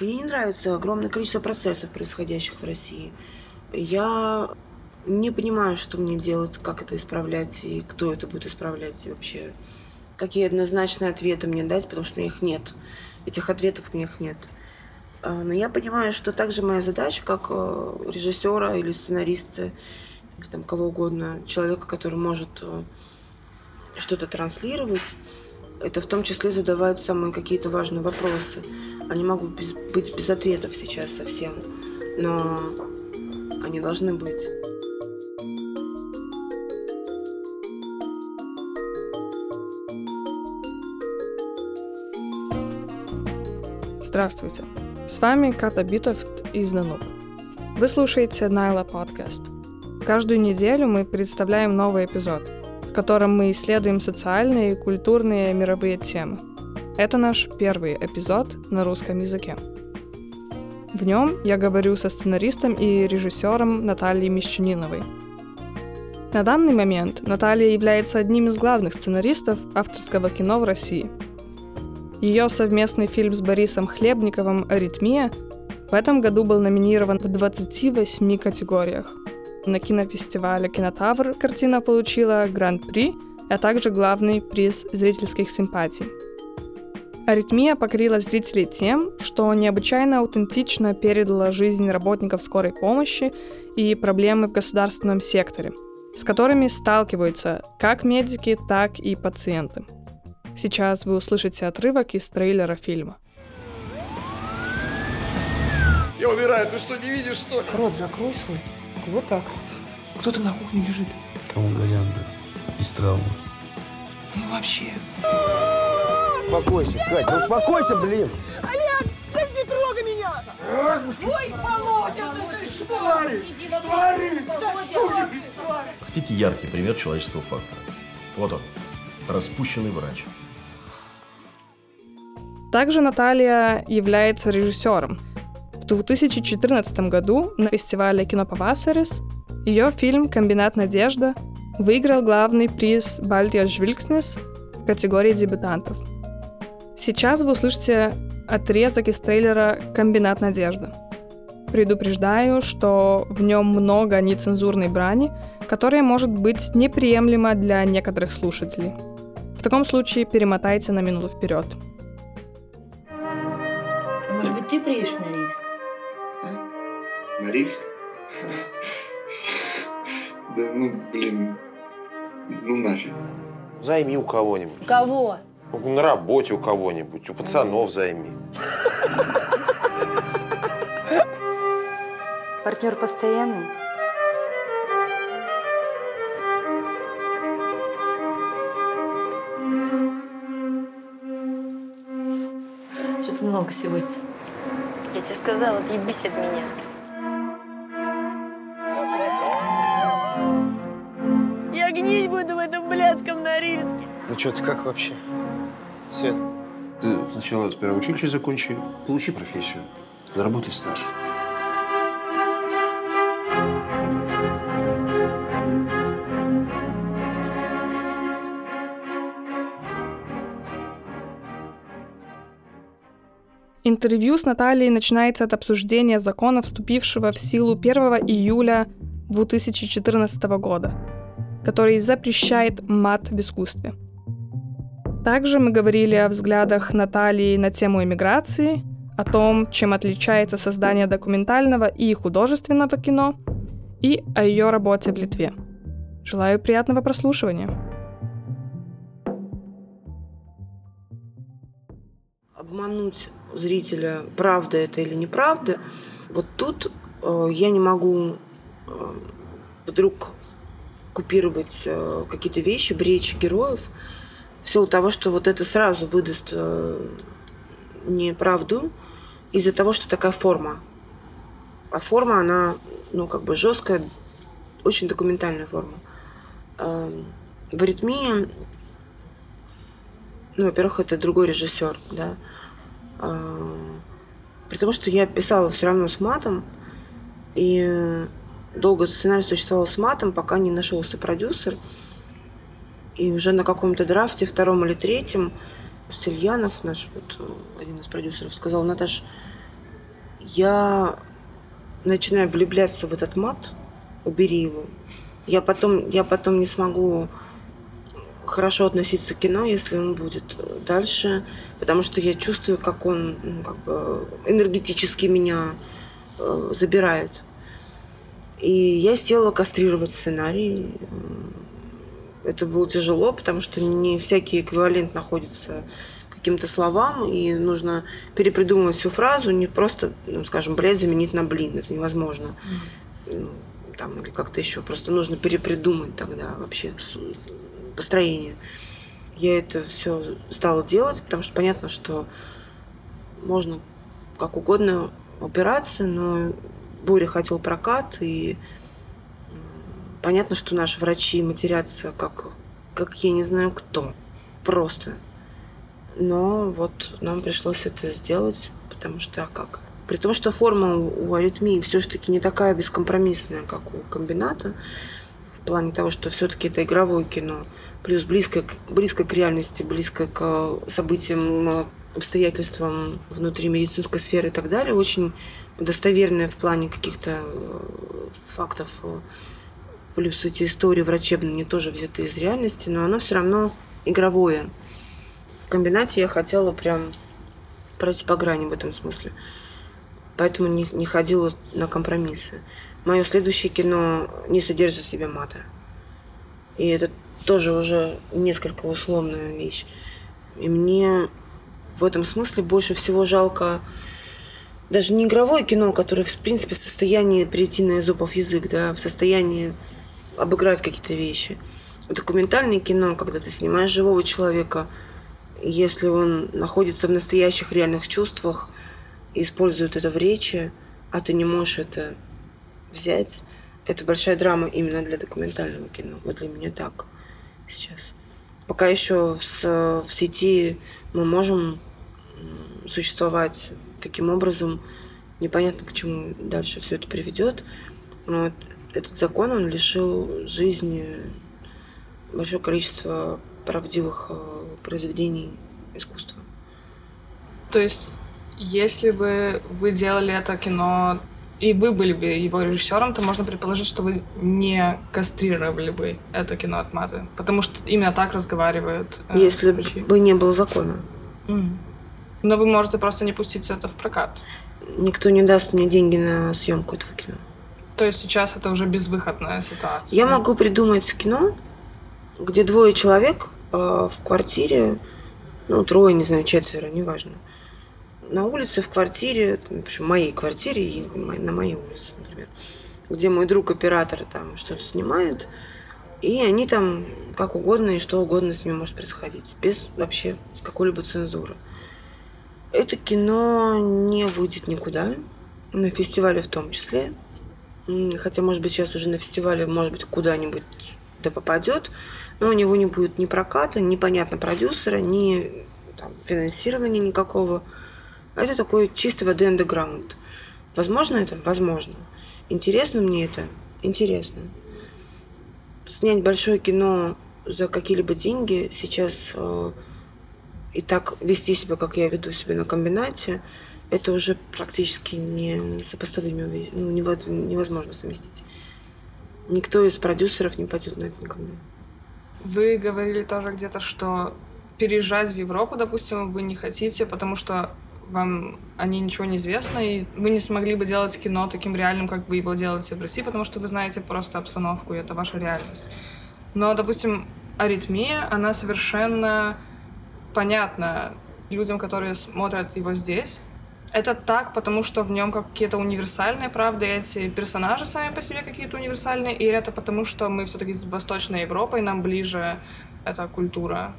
Мне не нравится огромное количество процессов, происходящих в России. Я не понимаю, что мне делать, как это исправлять и кто это будет исправлять и вообще. Какие однозначные ответы мне дать, потому что у меня их нет. Этих ответов у меня их нет. А, но я понимаю, что также моя задача, как э, режиссера или сценариста, или там кого угодно, человека, который может э, что-то транслировать, это в том числе задавать самые какие-то важные вопросы. Они могут без, быть без ответов сейчас совсем, но они должны быть. Здравствуйте. С вами Ката Битовт из Нанук. Вы слушаете Найла подкаст. Каждую неделю мы представляем новый эпизод, котором мы исследуем социальные, культурные, мировые темы. Это наш первый эпизод на русском языке. В нем я говорю со сценаристом и режиссером Натальей Мещаниновой. На данный момент Наталья является одним из главных сценаристов авторского кино в России – ее совместный фильм с Борисом Хлебниковым «Аритмия» в этом году был номинирован в 28 категориях. На кинофестивале «Кинотавр» картина получила гран-при, а также главный приз зрительских симпатий. «Аритмия» покорила зрителей тем, что необычайно аутентично передала жизнь работников скорой помощи и проблемы в государственном секторе, с которыми сталкиваются как медики, так и пациенты – Сейчас вы услышите отрывок из трейлера фильма. Я умираю, ты что, не видишь, что ли? Рот закрой свой. Вот так. Кто там на кухне лежит? Кому Гаянда? Из травмы. Ну вообще. Успокойся, Кать, ну успокойся, блин! Олег, не трогай меня! Ой, Володя, ну ты что? Твари! Твари! Суки! Хотите яркий пример человеческого фактора? Вот он. Распущенный врач. Также Наталья является режиссером. В 2014 году на фестивале «Кино Павасарис» ее фильм «Комбинат надежда» выиграл главный приз «Бальтия Жвилькснес» в категории дебютантов. Сейчас вы услышите отрезок из трейлера «Комбинат надежда». Предупреждаю, что в нем много нецензурной брани, которая может быть неприемлема для некоторых слушателей. В таком случае перемотайте на минуту вперед – ты приедешь в Норильск? Норильск? Да ну, блин, ну нафиг. Займи у кого-нибудь. Кого? Ну, на работе у кого-нибудь, у пацанов займи. Партнер постоянный? Что-то много сегодня. Я тебе сказала, отъебись от меня. Ну что, ты как вообще? Свет? Ты сначала сперва училище закончи, получи профессию, заработай стаж. Интервью с Натальей начинается от обсуждения закона, вступившего в силу 1 июля 2014 года, который запрещает мат в искусстве. Также мы говорили о взглядах Натальи на тему иммиграции, о том, чем отличается создание документального и художественного кино, и о ее работе в Литве. Желаю приятного прослушивания. Обмануть зрителя, правда это или неправда. Вот тут э, я не могу э, вдруг купировать э, какие-то вещи в речи героев в силу того, что вот это сразу выдаст э, неправду из-за того, что такая форма. А форма, она, ну, как бы жесткая, очень документальная форма. Э, в аритмии, ну, во-первых, это другой режиссер, да, а, при том, что я писала все равно с матом, и долго сценарий существовал с матом, пока не нашелся продюсер. И уже на каком-то драфте, втором или третьем, Сельянов, наш вот, один из продюсеров, сказал, Наташ, я начинаю влюбляться в этот мат, убери его. Я потом, я потом не смогу хорошо относиться к кино, если он будет дальше, потому что я чувствую, как он ну, как бы энергетически меня э, забирает. И я села кастрировать сценарий. Это было тяжело, потому что не всякий эквивалент находится каким-то словам, и нужно перепридумывать всю фразу, не просто, ну, скажем, блядь, заменить на блин. Это невозможно. Mm. Там, или как-то еще. Просто нужно перепридумать тогда вообще построение. Я это все стала делать, потому что понятно, что можно как угодно упираться, но Боря хотел прокат, и понятно, что наши врачи матерятся как, как я не знаю кто. Просто. Но вот нам пришлось это сделать, потому что а как? При том, что форма у аритмии все-таки не такая бескомпромиссная, как у комбината, в плане того, что все-таки это игровое кино, плюс близко, близко к реальности, близко к событиям, обстоятельствам внутри медицинской сферы и так далее, очень достоверная в плане каких-то э, фактов. Плюс эти истории врачебные не тоже взяты из реальности, но оно все равно игровое. В комбинате я хотела прям пройти по грани в этом смысле. Поэтому не, не ходила на компромиссы. Мое следующее кино не содержит в себе мата. И это тоже уже несколько условная вещь. И мне в этом смысле больше всего жалко даже не игровое кино, которое, в принципе, в состоянии перейти на изопов язык, да, в состоянии обыграть какие-то вещи. Документальное кино, когда ты снимаешь живого человека, если он находится в настоящих реальных чувствах и использует это в речи, а ты не можешь это взять, это большая драма именно для документального кино. Вот для меня так сейчас. Пока еще с, в сети мы можем существовать таким образом. Непонятно, к чему дальше все это приведет. Но этот закон, он лишил жизни большое количество правдивых э, произведений искусства. То есть, если бы вы делали это кино и вы были бы его режиссером, то можно предположить, что вы не кастрировали бы это кино от маты. Потому что именно так разговаривают. Э, Если врачи. бы не было закона. Mm. Но вы можете просто не пустить это в прокат. Никто не даст мне деньги на съемку этого кино. То есть сейчас это уже безвыходная ситуация. Я могу придумать кино, где двое человек э, в квартире, ну, трое, не знаю, четверо, неважно. На улице, в квартире, в моей квартире и на моей улице, например, где мой друг оператор там что-то снимает, и они там как угодно и что угодно с ними может происходить, без вообще какой-либо цензуры. Это кино не выйдет никуда, на фестивале в том числе. Хотя, может быть, сейчас уже на фестивале, может быть, куда-нибудь да попадет, но у него не будет ни проката, ни, понятно, продюсера, ни там, финансирования никакого. Это такой чистой воды андеграунд. Возможно это? Возможно. Интересно мне это? Интересно. Снять большое кино за какие-либо деньги сейчас э, и так вести себя, как я веду себя на комбинате, это уже практически не сопоставимо, ну, невозможно совместить. Никто из продюсеров не пойдет на это никогда. Вы говорили тоже где-то, что переезжать в Европу, допустим, вы не хотите, потому что вам о ней ничего не известно, и вы не смогли бы делать кино таким реальным, как вы его делаете в России, потому что вы знаете просто обстановку, и это ваша реальность. Но, допустим, аритмия, она совершенно понятно людям, которые смотрят его здесь. Это так, потому что в нем какие-то универсальные правды, эти персонажи сами по себе какие-то универсальные, или это потому, что мы все-таки из Восточной Европы, и нам ближе эта культура?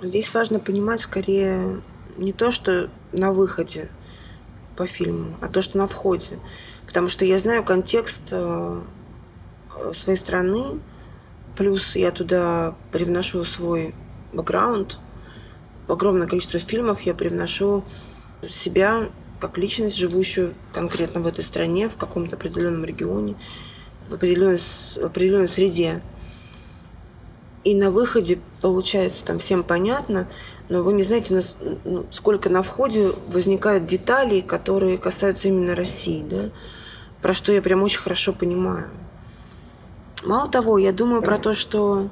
Здесь важно понимать скорее не то, что на выходе по фильму, а то, что на входе. Потому что я знаю контекст э, своей страны, плюс я туда привношу свой бэкграунд, огромное количество фильмов я привношу себя как личность, живущую конкретно в этой стране, в каком-то определенном регионе, в определенной, в определенной среде. и на выходе получается там всем понятно, но вы не знаете, ну, сколько на входе возникает деталей, которые касаются именно России, да, про что я прям очень хорошо понимаю. Мало того, я думаю про то, что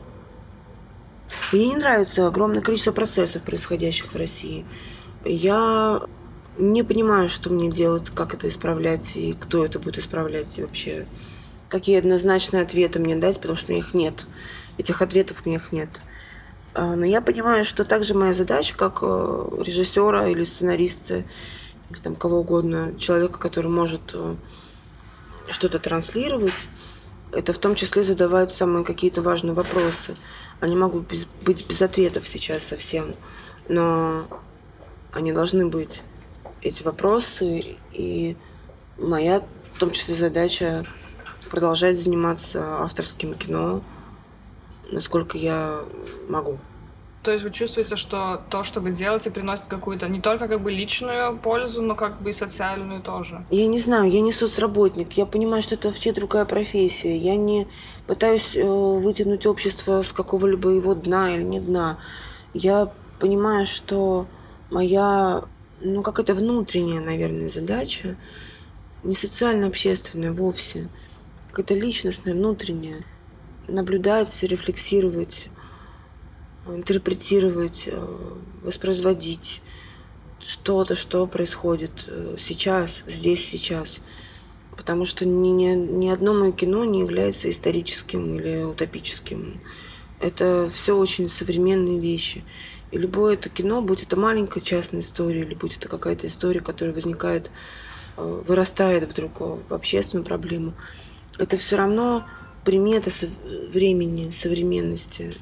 мне не нравится огромное количество процессов, происходящих в России. Я не понимаю, что мне делать, как это исправлять и кто это будет исправлять и вообще какие однозначные ответы мне дать, потому что у меня их нет. Этих ответов у меня их нет. А, но я понимаю, что также моя задача, как э, режиссера или сценариста, или там кого угодно, человека, который может э, что-то транслировать, это в том числе задавать самые какие-то важные вопросы. Они могут без, быть без ответов сейчас совсем, но они должны быть, эти вопросы. И моя, в том числе, задача продолжать заниматься авторским кино, насколько я могу. То есть вы чувствуете, что то, что вы делаете, приносит какую-то не только как бы личную пользу, но как бы и социальную тоже? Я не знаю, я не соцработник. Я понимаю, что это вообще другая профессия. Я не пытаюсь э, вытянуть общество с какого-либо его дна или не дна. Я понимаю, что моя, ну, как это внутренняя, наверное, задача, не социально-общественная вовсе, какая-то личностная, внутренняя, наблюдать, рефлексировать, интерпретировать, э, воспроизводить что-то, что происходит э, сейчас, здесь, сейчас. Потому что ни, ни, ни одно мое кино не является историческим или утопическим. Это все очень современные вещи. Любое это кино, будь это маленькая частная история, или будь это какая-то история, которая возникает, э, вырастает вдруг в общественную проблему, это все равно примета времени, современности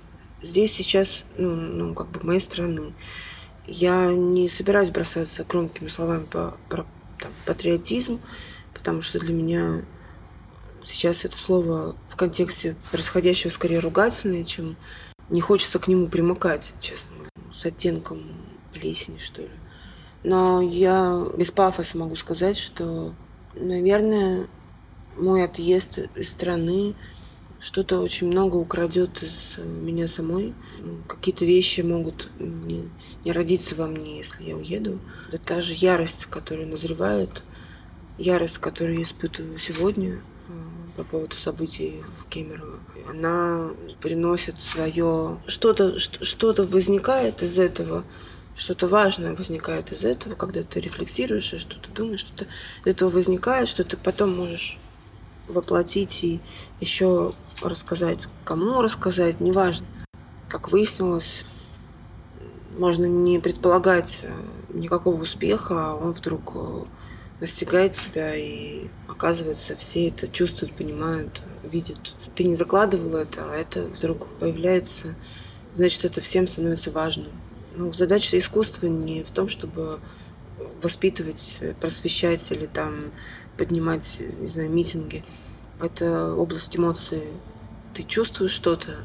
здесь сейчас, ну, ну, как бы моей страны. Я не собираюсь бросаться громкими словами по, про там, патриотизм, потому что для меня сейчас это слово в контексте происходящего скорее ругательное, чем не хочется к нему примыкать, честно, с оттенком плесени, что ли. Но я без пафоса могу сказать, что, наверное, мой отъезд из страны что-то очень много украдет из э, меня самой. Какие-то вещи могут не, не родиться во мне, если я уеду. Это та же ярость, которая назревает, ярость, которую я испытываю сегодня по поводу событий в Кемерово. Она приносит свое... Что-то что возникает из этого, что-то важное возникает из этого, когда ты рефлексируешь, что ты думаешь, что-то из этого возникает, что ты потом можешь воплотить и еще рассказать. Кому рассказать, неважно. Как выяснилось, можно не предполагать э, никакого успеха, а он вдруг э, настигает тебя, и оказывается, все это чувствуют, понимают, видят. Ты не закладывал это, а это вдруг появляется, значит, это всем становится важным. Ну, задача искусства не в том, чтобы воспитывать, просвещать или там поднимать, не знаю, митинги. Это область эмоций. Ты чувствуешь что-то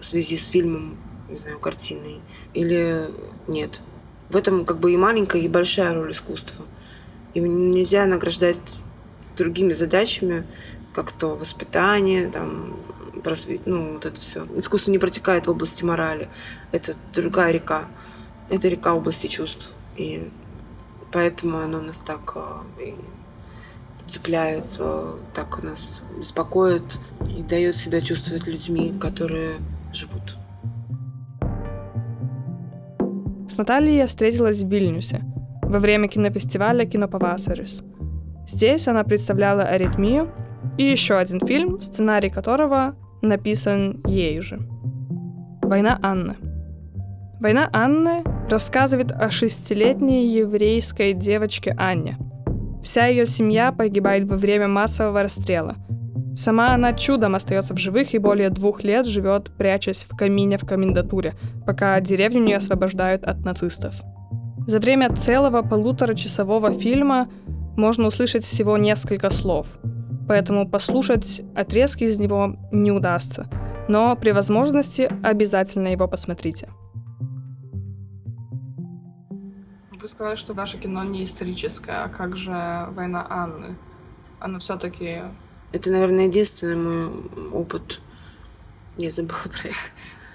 в связи с фильмом, не знаю, картиной, или нет. В этом как бы и маленькая, и большая роль искусства. Его нельзя награждать другими задачами, как то воспитание, там, просвет... ну, вот это все. Искусство не протекает в области морали. Это другая река. Это река области чувств. И поэтому оно нас так а, цепляет, так нас беспокоит и дает себя чувствовать людьми, которые живут. С Натальей я встретилась в Вильнюсе во время кинофестиваля «Кинопавасарис». Здесь она представляла «Аритмию» и еще один фильм, сценарий которого написан ею же. «Война Анны». «Война Анны» рассказывает о шестилетней еврейской девочке Анне – Вся ее семья погибает во время массового расстрела. Сама она чудом остается в живых и более двух лет живет, прячась в камине в комендатуре, пока деревню не освобождают от нацистов. За время целого полуторачасового фильма можно услышать всего несколько слов, поэтому послушать отрезки из него не удастся, но при возможности обязательно его посмотрите. Вы сказали, что ваше кино не историческое, а как же «Война Анны»? Оно все-таки... Это, наверное, единственный мой опыт. Я забыла про это.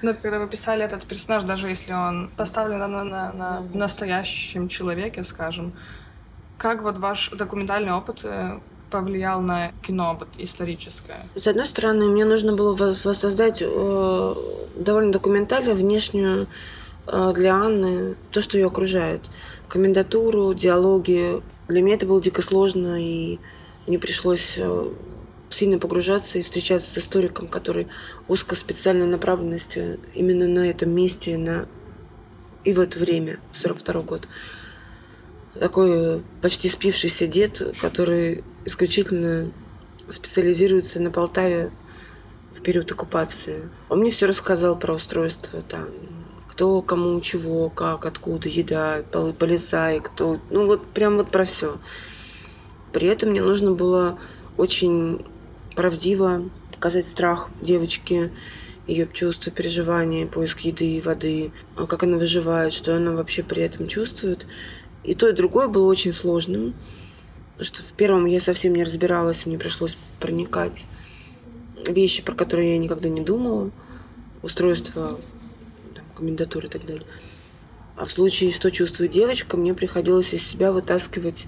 Но когда вы писали этот персонаж, даже если он поставлен на, на, на настоящем человеке, скажем, как вот ваш документальный опыт э, повлиял на кино вот, историческое? С одной стороны, мне нужно было воссоздать э, довольно документально внешнюю э, для Анны то, что ее окружает. Комендатуру, диалоги. Для меня это было дико сложно, и мне пришлось э, сильно погружаться и встречаться с историком, который узкоспециальной направленности именно на этом месте на... и в это время, в 42 год. Такой почти спившийся дед, который исключительно специализируется на Полтаве в период оккупации. Он мне все рассказал про устройство там, кто кому чего, как, откуда, еда, полицай, кто, ну вот прям вот про все. При этом мне нужно было очень правдиво показать страх девочки, ее чувства, переживания, поиск еды, воды, а как она выживает, что она вообще при этом чувствует. И то, и другое было очень сложным. Что в первом я совсем не разбиралась, мне пришлось проникать вещи, про которые я никогда не думала, устройство, там, комендатуры и так далее. А в случае, что чувствует девочка, мне приходилось из себя вытаскивать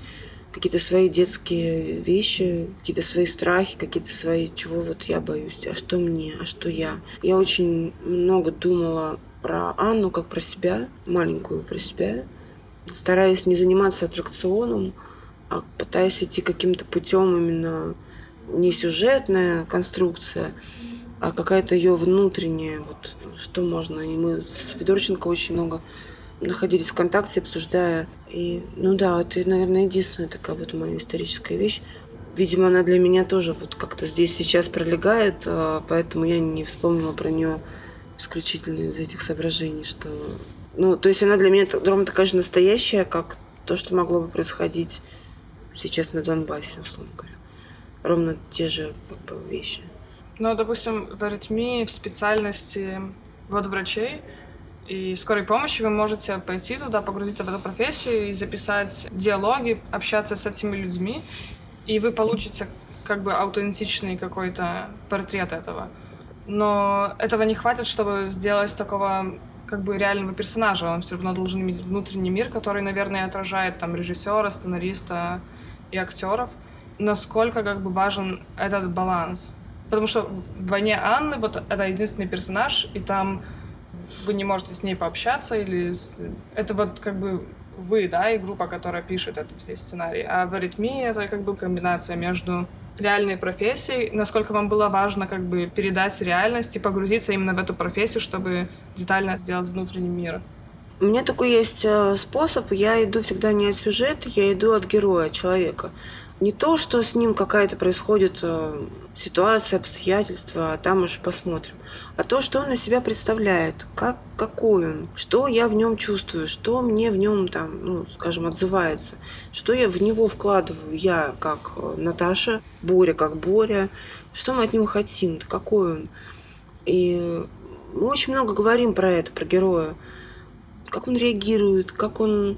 какие-то свои детские вещи, какие-то свои страхи, какие-то свои, чего вот я боюсь, а что мне, а что я. Я очень много думала про Анну как про себя, маленькую про себя, стараясь не заниматься аттракционом, а пытаясь идти каким-то путем именно не сюжетная конструкция, а какая-то ее внутренняя, вот что можно. И мы с Федорченко очень много находились в контакте, обсуждая. И, ну да, это, наверное, единственная такая вот моя историческая вещь. Видимо, она для меня тоже вот как-то здесь сейчас пролегает, а, поэтому я не вспомнила про нее исключительно из этих соображений, что... Ну, то есть она для меня ровно такая же настоящая, как то, что могло бы происходить сейчас на Донбассе, условно говоря. Ровно те же как бы, вещи. Ну, допустим, в аритмии, в специальности вот врачей, и скорой помощи вы можете пойти туда, погрузиться в эту профессию и записать диалоги, общаться с этими людьми, и вы получите как бы аутентичный какой-то портрет этого. Но этого не хватит, чтобы сделать такого как бы реального персонажа. Он все равно должен иметь внутренний мир, который, наверное, отражает там режиссера, сценариста и актеров. Насколько как бы важен этот баланс. Потому что в «Войне Анны» вот это единственный персонаж, и там вы не можете с ней пообщаться, или с... это вот как бы вы, да, и группа, которая пишет этот весь сценарий. А в аритмии это как бы комбинация между реальной профессией, насколько вам было важно как бы передать реальность и погрузиться именно в эту профессию, чтобы детально сделать внутренний мир. У меня такой есть э, способ. Я иду всегда не от сюжета, я иду от героя, человека. Не то, что с ним какая-то происходит э, ситуация, обстоятельства, а там уж посмотрим. А то, что он из себя представляет, как, какой он, что я в нем чувствую, что мне в нем там, ну, скажем, отзывается, что я в него вкладываю, я как э, Наташа, Боря как Боря, что мы от него хотим, какой он. И мы очень много говорим про это, про героя. Как он реагирует, как он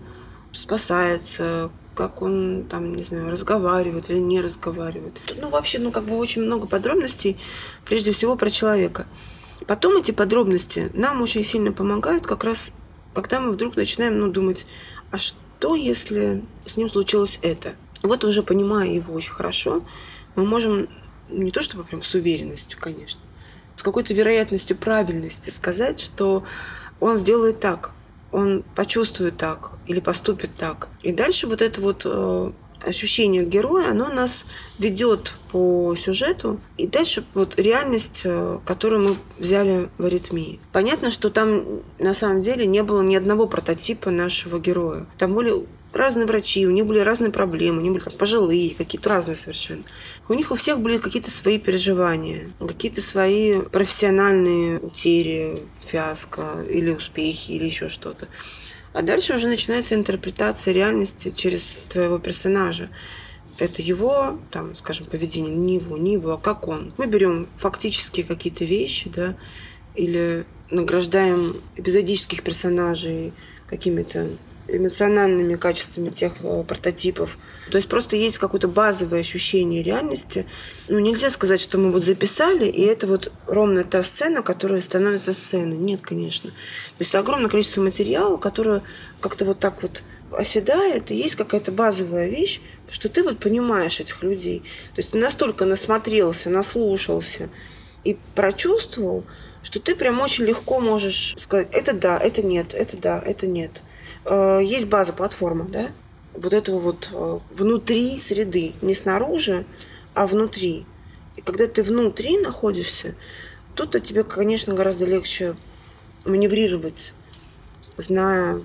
спасается, как он там, не знаю, разговаривает или не разговаривает. Ну, вообще, ну, как бы очень много подробностей, прежде всего, про человека. Потом эти подробности нам очень сильно помогают как раз, когда мы вдруг начинаем, ну, думать, а что, если с ним случилось это? Вот уже понимая его очень хорошо, мы можем не то чтобы прям с уверенностью, конечно, с какой-то вероятностью правильности сказать, что он сделает так, он почувствует так или поступит так. И дальше вот это вот э, ощущение героя, оно нас ведет по сюжету. И дальше вот реальность, э, которую мы взяли в аритмии. Понятно, что там на самом деле не было ни одного прототипа нашего героя. Там были разные врачи, у них были разные проблемы, у них были там, пожилые, какие-то разные совершенно. У них у всех были какие-то свои переживания, какие-то свои профессиональные утери, фиаско или успехи, или еще что-то. А дальше уже начинается интерпретация реальности через твоего персонажа. Это его, там, скажем, поведение, не его, не его, а как он. Мы берем фактические какие-то вещи, да, или награждаем эпизодических персонажей какими-то эмоциональными качествами тех э, прототипов. То есть просто есть какое-то базовое ощущение реальности. Ну, нельзя сказать, что мы вот записали, и это вот ровно та сцена, которая становится сценой. Нет, конечно. То есть огромное количество материала, которое как-то вот так вот оседает, и есть какая-то базовая вещь, что ты вот понимаешь этих людей. То есть ты настолько насмотрелся, наслушался и прочувствовал, что ты прям очень легко можешь сказать, это да, это нет, это да, это нет. Э, есть база, платформа, да, вот этого вот э, внутри среды, не снаружи, а внутри. И когда ты внутри находишься, тут тебе, конечно, гораздо легче маневрировать, зная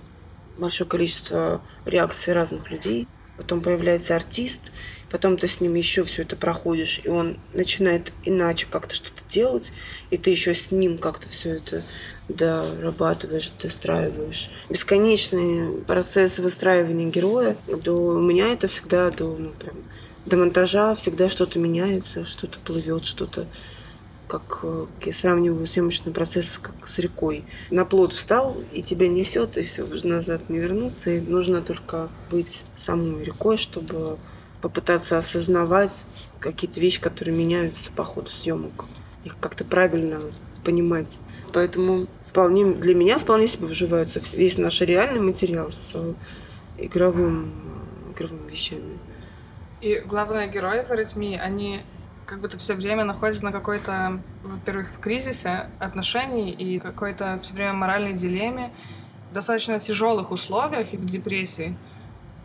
большое количество реакций разных людей. Потом появляется артист, потом ты с ним еще все это проходишь, и он начинает иначе как-то что-то делать, и ты еще с ним как-то все это дорабатываешь, достраиваешь. Бесконечный процесс выстраивания героя. До, меня это всегда до, ну, прям, до монтажа всегда что-то меняется, что-то плывет, что-то как я сравниваю съемочный процесс как с рекой. На плод встал, и тебя несет, и все, назад не вернуться. И нужно только быть самой рекой, чтобы попытаться осознавать какие-то вещи, которые меняются по ходу съемок. Их как-то правильно понимать. Поэтому вполне, для меня вполне себе вживается весь наш реальный материал с игровым, игровыми вещами. И главные герои в «Аритмии», они как будто все время находится на какой-то, во-первых, в кризисе отношений и какой-то все время моральной дилемме, достаточно тяжелых условиях и в депрессии.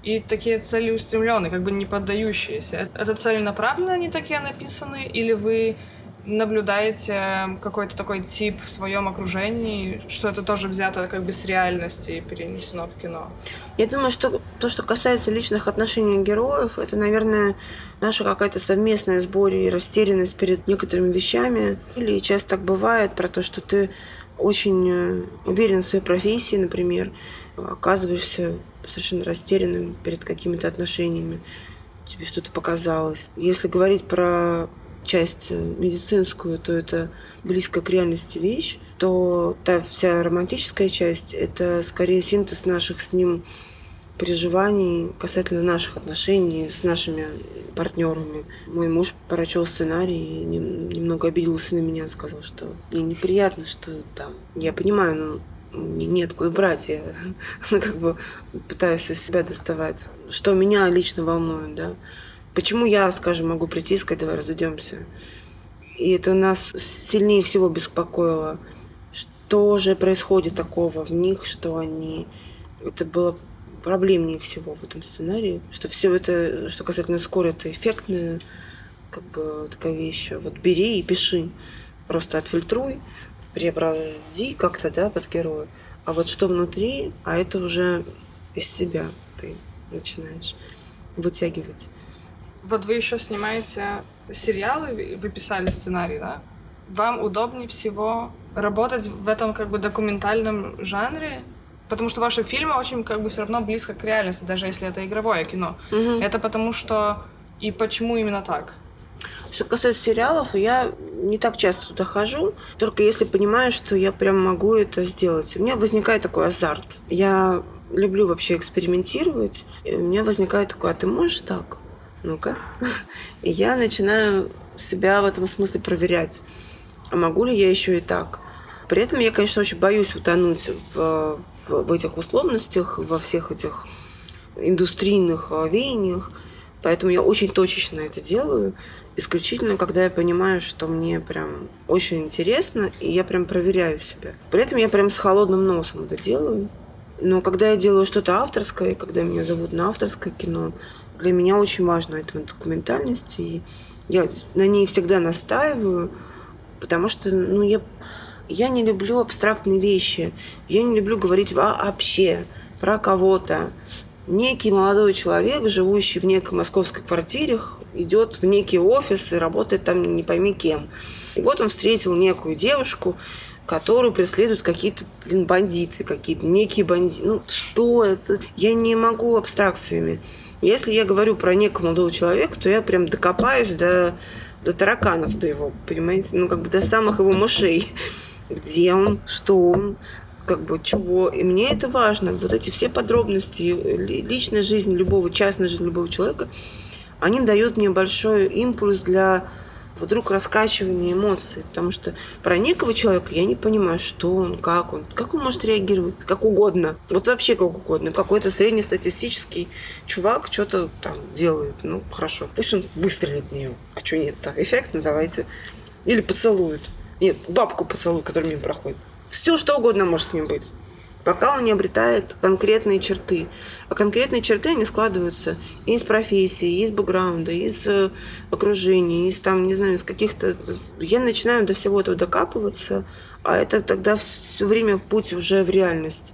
И такие целеустремленные, как бы не поддающиеся. Это целенаправленно они такие написаны, или вы наблюдаете какой-то такой тип в своем окружении, что это тоже взято как бы с реальности и перенесено в кино? Я думаю, что то, что касается личных отношений героев, это, наверное, наша какая-то совместная сборе и растерянность перед некоторыми вещами. Или часто так бывает про то, что ты очень э, уверен в своей профессии, например, оказываешься совершенно растерянным перед какими-то отношениями, тебе что-то показалось. Если говорить про часть э, медицинскую, то это близко к реальности вещь, то та вся романтическая часть – это скорее синтез наших с ним переживаний касательно наших отношений с нашими партнерами. Мой муж прочел сценарий и немного обиделся на меня, сказал, что мне неприятно, что там. Я понимаю, но мне неоткуда брать, я как бы пытаюсь из себя доставать. Что меня лично волнует, да. Почему я, скажем, могу прийти и сказать, давай разойдемся? И это нас сильнее всего беспокоило. Что же происходит такого в них, что они... Это было проблемнее всего в этом сценарии, что все это, что касательно скоро, это эффектная как бы такая вещь. Вот бери и пиши. Просто отфильтруй, преобрази как-то, да, под героя. А вот что внутри, а это уже из себя ты начинаешь вытягивать. Вот вы еще снимаете сериалы, вы писали сценарий, да? Вам удобнее всего работать в этом как бы документальном жанре, потому что ваши фильмы очень как бы все равно близко к реальности, даже если это игровое кино. Угу. Это потому что и почему именно так? Что касается сериалов, я не так часто туда хожу, только если понимаю, что я прям могу это сделать. У меня возникает такой азарт. Я люблю вообще экспериментировать. И у меня возникает такой, а ты можешь так? Ну-ка. И я начинаю себя в этом смысле проверять. А могу ли я еще и так? При этом я, конечно, очень боюсь утонуть в, в, в этих условностях, во всех этих индустрийных а, веяниях. Поэтому я очень точечно это делаю, исключительно когда я понимаю, что мне прям очень интересно, и я прям проверяю себя. При этом я прям с холодным носом это делаю. Но когда я делаю что-то авторское, когда меня зовут на авторское кино, для меня очень важна эта документальность, и я на ней всегда настаиваю, потому что ну, я, я не люблю абстрактные вещи, я не люблю говорить вообще про кого-то. Некий молодой человек, живущий в некой московской квартире, идет в некий офис и работает там не пойми кем. И вот он встретил некую девушку, которую преследуют какие-то, блин, бандиты, какие-то некие бандиты. Ну, что это? Я не могу абстракциями. Если я говорю про некого молодого человека, то я прям докопаюсь до, до тараканов, до его, понимаете, ну, как бы до самых его мышей. Где он, что он, как бы чего. И мне это важно. Вот эти все подробности личной жизни любого, частной жизни любого человека, они дают мне большой импульс для вдруг раскачивания эмоций, потому что про некого человека я не понимаю, что он, как он, как он может реагировать, как угодно, вот вообще как угодно. Какой-то среднестатистический чувак что-то там делает, ну хорошо, пусть он выстрелит в нее, а что нет, так эффектно, давайте. Или поцелует. Нет, бабку поцелует, который мимо проходит. Все, что угодно может с ним быть пока он не обретает конкретные черты. А конкретные черты, они складываются из профессии, из бэкграунда, из э, окружения, из там, не знаю, из каких-то... Я начинаю до всего этого докапываться, а это тогда все время путь уже в реальность.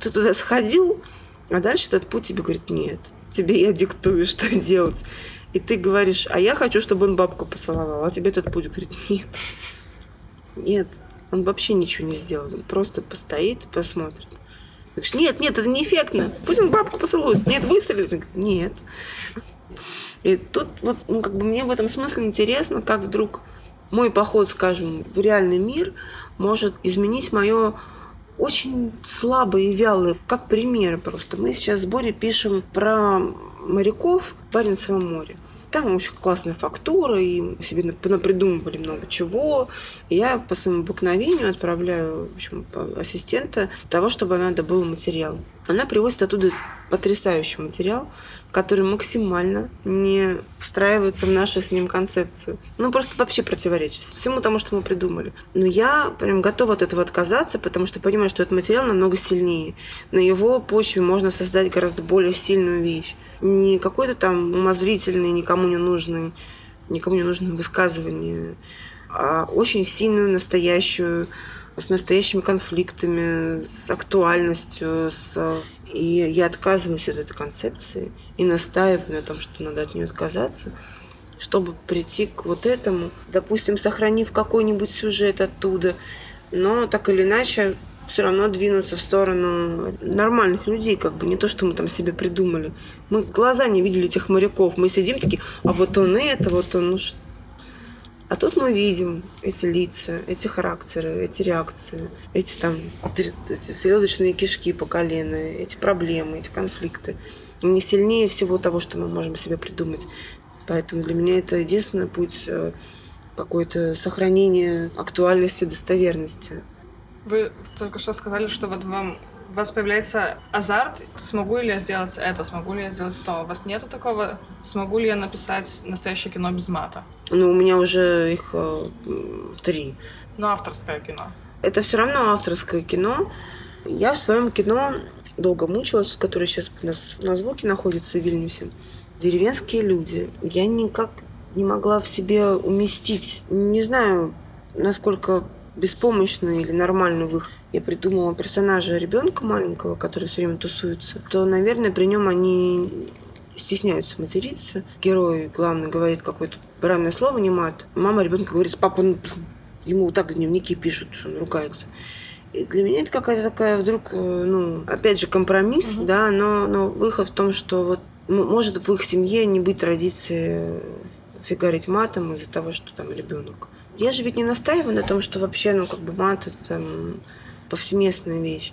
Ты туда сходил, а дальше этот путь тебе говорит, нет, тебе я диктую, что делать. И ты говоришь, а я хочу, чтобы он бабку поцеловал. А тебе этот путь говорит, нет, нет, он вообще ничего не сделает. Он просто постоит и посмотрит. Ты говоришь, нет, нет, это не эффектно. Пусть он бабку поцелует. Нет, выстрелит. Говорит, нет. И тут вот, ну, как бы мне в этом смысле интересно, как вдруг мой поход, скажем, в реальный мир может изменить мое очень слабое и вялое, как пример просто. Мы сейчас с Борей пишем про моряков в Баренцевом море. Там очень классная фактура, и себе придумывали много чего. И я по своему обыкновению отправляю в общем, ассистента того, чтобы она добыла материал. Она привозит оттуда потрясающий материал, который максимально не встраивается в нашу с ним концепцию. Ну, просто вообще противоречит всему тому, что мы придумали. Но я прям готова от этого отказаться, потому что понимаю, что этот материал намного сильнее. На его почве можно создать гораздо более сильную вещь не какой-то там умозрительный, никому не нужный, никому не нужное высказывание, а очень сильную, настоящую, с настоящими конфликтами, с актуальностью, с... и я отказываюсь от этой концепции и настаиваю на том, что надо от нее отказаться, чтобы прийти к вот этому, допустим, сохранив какой-нибудь сюжет оттуда, но так или иначе все равно двинуться в сторону нормальных людей, как бы не то, что мы там себе придумали. Мы глаза не видели этих моряков. Мы сидим такие, а вот он это, вот он, ну. А тут мы видим эти лица, эти характеры, эти реакции, эти там эти селедочные кишки по колено, эти проблемы, эти конфликты. Они сильнее всего того, что мы можем себе придумать. Поэтому для меня это единственный путь э, какое-то сохранение актуальности, достоверности. Вы только что сказали, что вот вам у вас появляется азарт, смогу ли я сделать это, смогу ли я сделать то. У вас нету такого, смогу ли я написать настоящее кино без мата? Ну, у меня уже их э, три. Ну, авторское кино. Это все равно авторское кино. Я в своем кино долго мучилась, которое сейчас у нас на звуке находится в Вильнюсе. Деревенские люди. Я никак не могла в себе уместить. Не знаю, насколько беспомощный или нормальный выход. Я придумала персонажа ребенка маленького, который все время тусуется, то, наверное, при нем они стесняются материться. Герой, главный, говорит какое-то бранное слово, не мат. Мама ребенка говорит, папа, ну, ему вот так дневники пишут, он ругается. И для меня это какая-то такая вдруг, э, ну, опять же, компромисс, угу. да, но, но выход в том, что вот может в их семье не быть традиции фигарить матом из-за того, что там ребенок. Я же ведь не настаиваю на том, что вообще, ну, как бы мат это повсеместная вещь.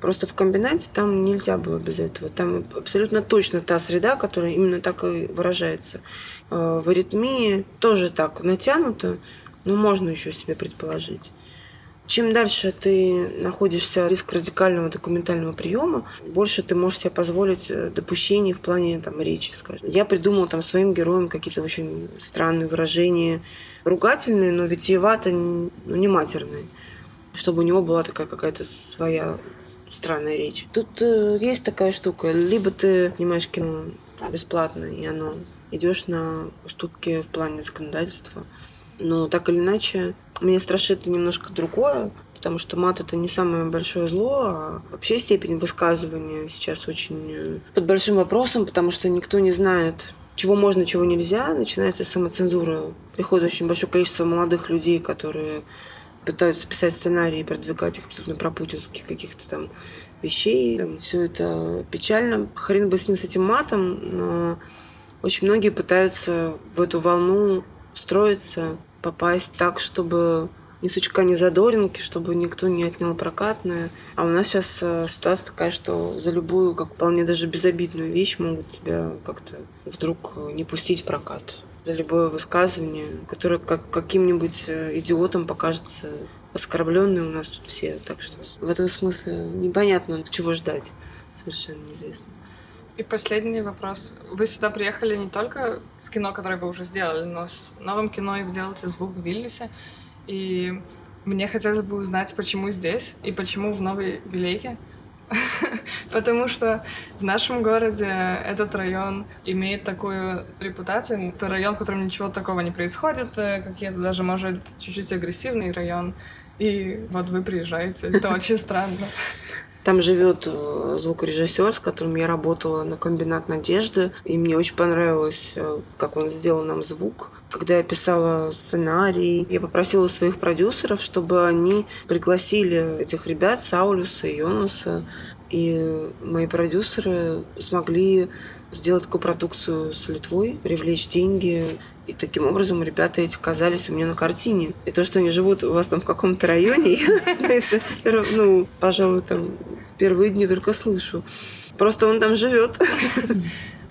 Просто в комбинате там нельзя было без этого. Там абсолютно точно та среда, которая именно так и выражается. А, в аритмии тоже так натянуто, но можно еще себе предположить. Чем дальше ты находишься риск радикального документального приема, больше ты можешь себе позволить э, допущений в плане там, речи, скажем. Я придумала там своим героям какие-то очень странные выражения, ругательные, но витиевато, ну, не матерные. Чтобы у него была такая какая-то своя странная речь. Тут э, есть такая штука. Либо ты снимаешь кино бесплатно, и оно идешь на уступки в плане законодательства. Но так или иначе, меня страшит немножко другое, потому что мат это не самое большое зло, а вообще степень высказывания сейчас очень э, под большим вопросом, потому что никто не знает, чего можно, чего нельзя. Начинается самоцензура. Приходит очень большое количество молодых людей, которые пытаются писать сценарии продвигать их абсолютно пропутинских каких-то там вещей. Все это печально. Хрен бы с ним, с этим матом, но очень многие пытаются в эту волну строиться, попасть так, чтобы ни сучка, ни задоринки, чтобы никто не отнял прокатное. А у нас сейчас э, ситуация такая, что за любую, как вполне даже безобидную вещь могут тебя как-то вдруг э, не пустить в прокат. За любое высказывание, которое как каким-нибудь э, идиотом покажется оскорбленные у нас тут все. Так что в этом смысле непонятно, чего ждать. Совершенно неизвестно. И последний вопрос. Вы сюда приехали не только с кино, которое вы уже сделали, но с новым кино, и вы делаете звук в Вильнюсе. И мне хотелось бы узнать, почему здесь и почему в Новой Вилейке. Потому что в нашем городе этот район имеет такую репутацию. Это район, в котором ничего такого не происходит, э, какие-то даже, может, чуть-чуть агрессивный район. И вот вы приезжаете. Это очень странно. Там живет э, звукорежиссер, с которым я работала на комбинат Надежды. И мне очень понравилось, э, как он сделал нам звук. Когда я писала сценарий, я попросила своих продюсеров, чтобы они пригласили этих ребят, Саулюса и Йонаса. И мои продюсеры смогли сделать такую продукцию с Литвой, привлечь деньги. И таким образом ребята эти оказались у меня на картине. И то, что они живут у вас там в каком-то районе, я, знаете, ну, пожалуй, там в первые дни только слышу. Просто он там живет.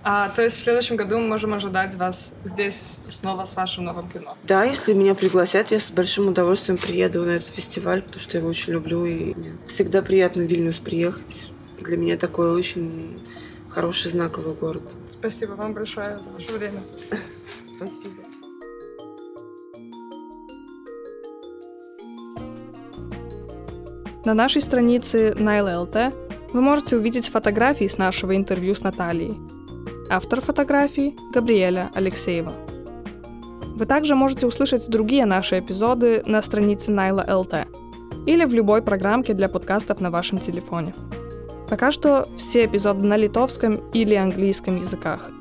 А, то есть в следующем году мы можем ожидать вас здесь снова с вашим новым кино? Да, если меня пригласят, я с большим удовольствием приеду на этот фестиваль, потому что я его очень люблю. И всегда приятно в Вильнюс приехать. Для меня такой очень хороший знаковый город. Спасибо вам большое за ваше время. Спасибо. На нашей странице Найла.ЛТ вы можете увидеть фотографии с нашего интервью с Натальей. Автор фотографий – Габриэля Алексеева. Вы также можете услышать другие наши эпизоды на странице Найла.ЛТ или в любой программке для подкастов на вашем телефоне. Пока что все эпизоды на литовском или английском языках,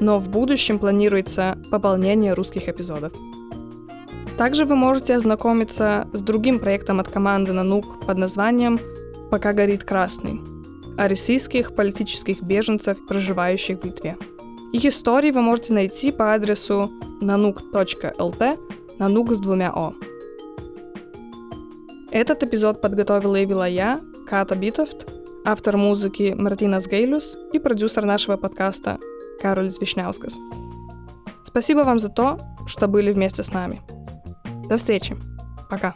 но в будущем планируется пополнение русских эпизодов. Также вы можете ознакомиться с другим проектом от команды Нанук под названием «Пока горит красный» о российских политических беженцев, проживающих в Литве. Их истории вы можете найти по адресу nanuk.lt, nanuk с двумя «о». Этот эпизод подготовила и вела я, Ката Битовт, автор музыки Мартинас Гейлюс и продюсер нашего подкаста Кароль Вишняускас. Спасибо вам за то, что были вместе с нами. До встречи. Пока.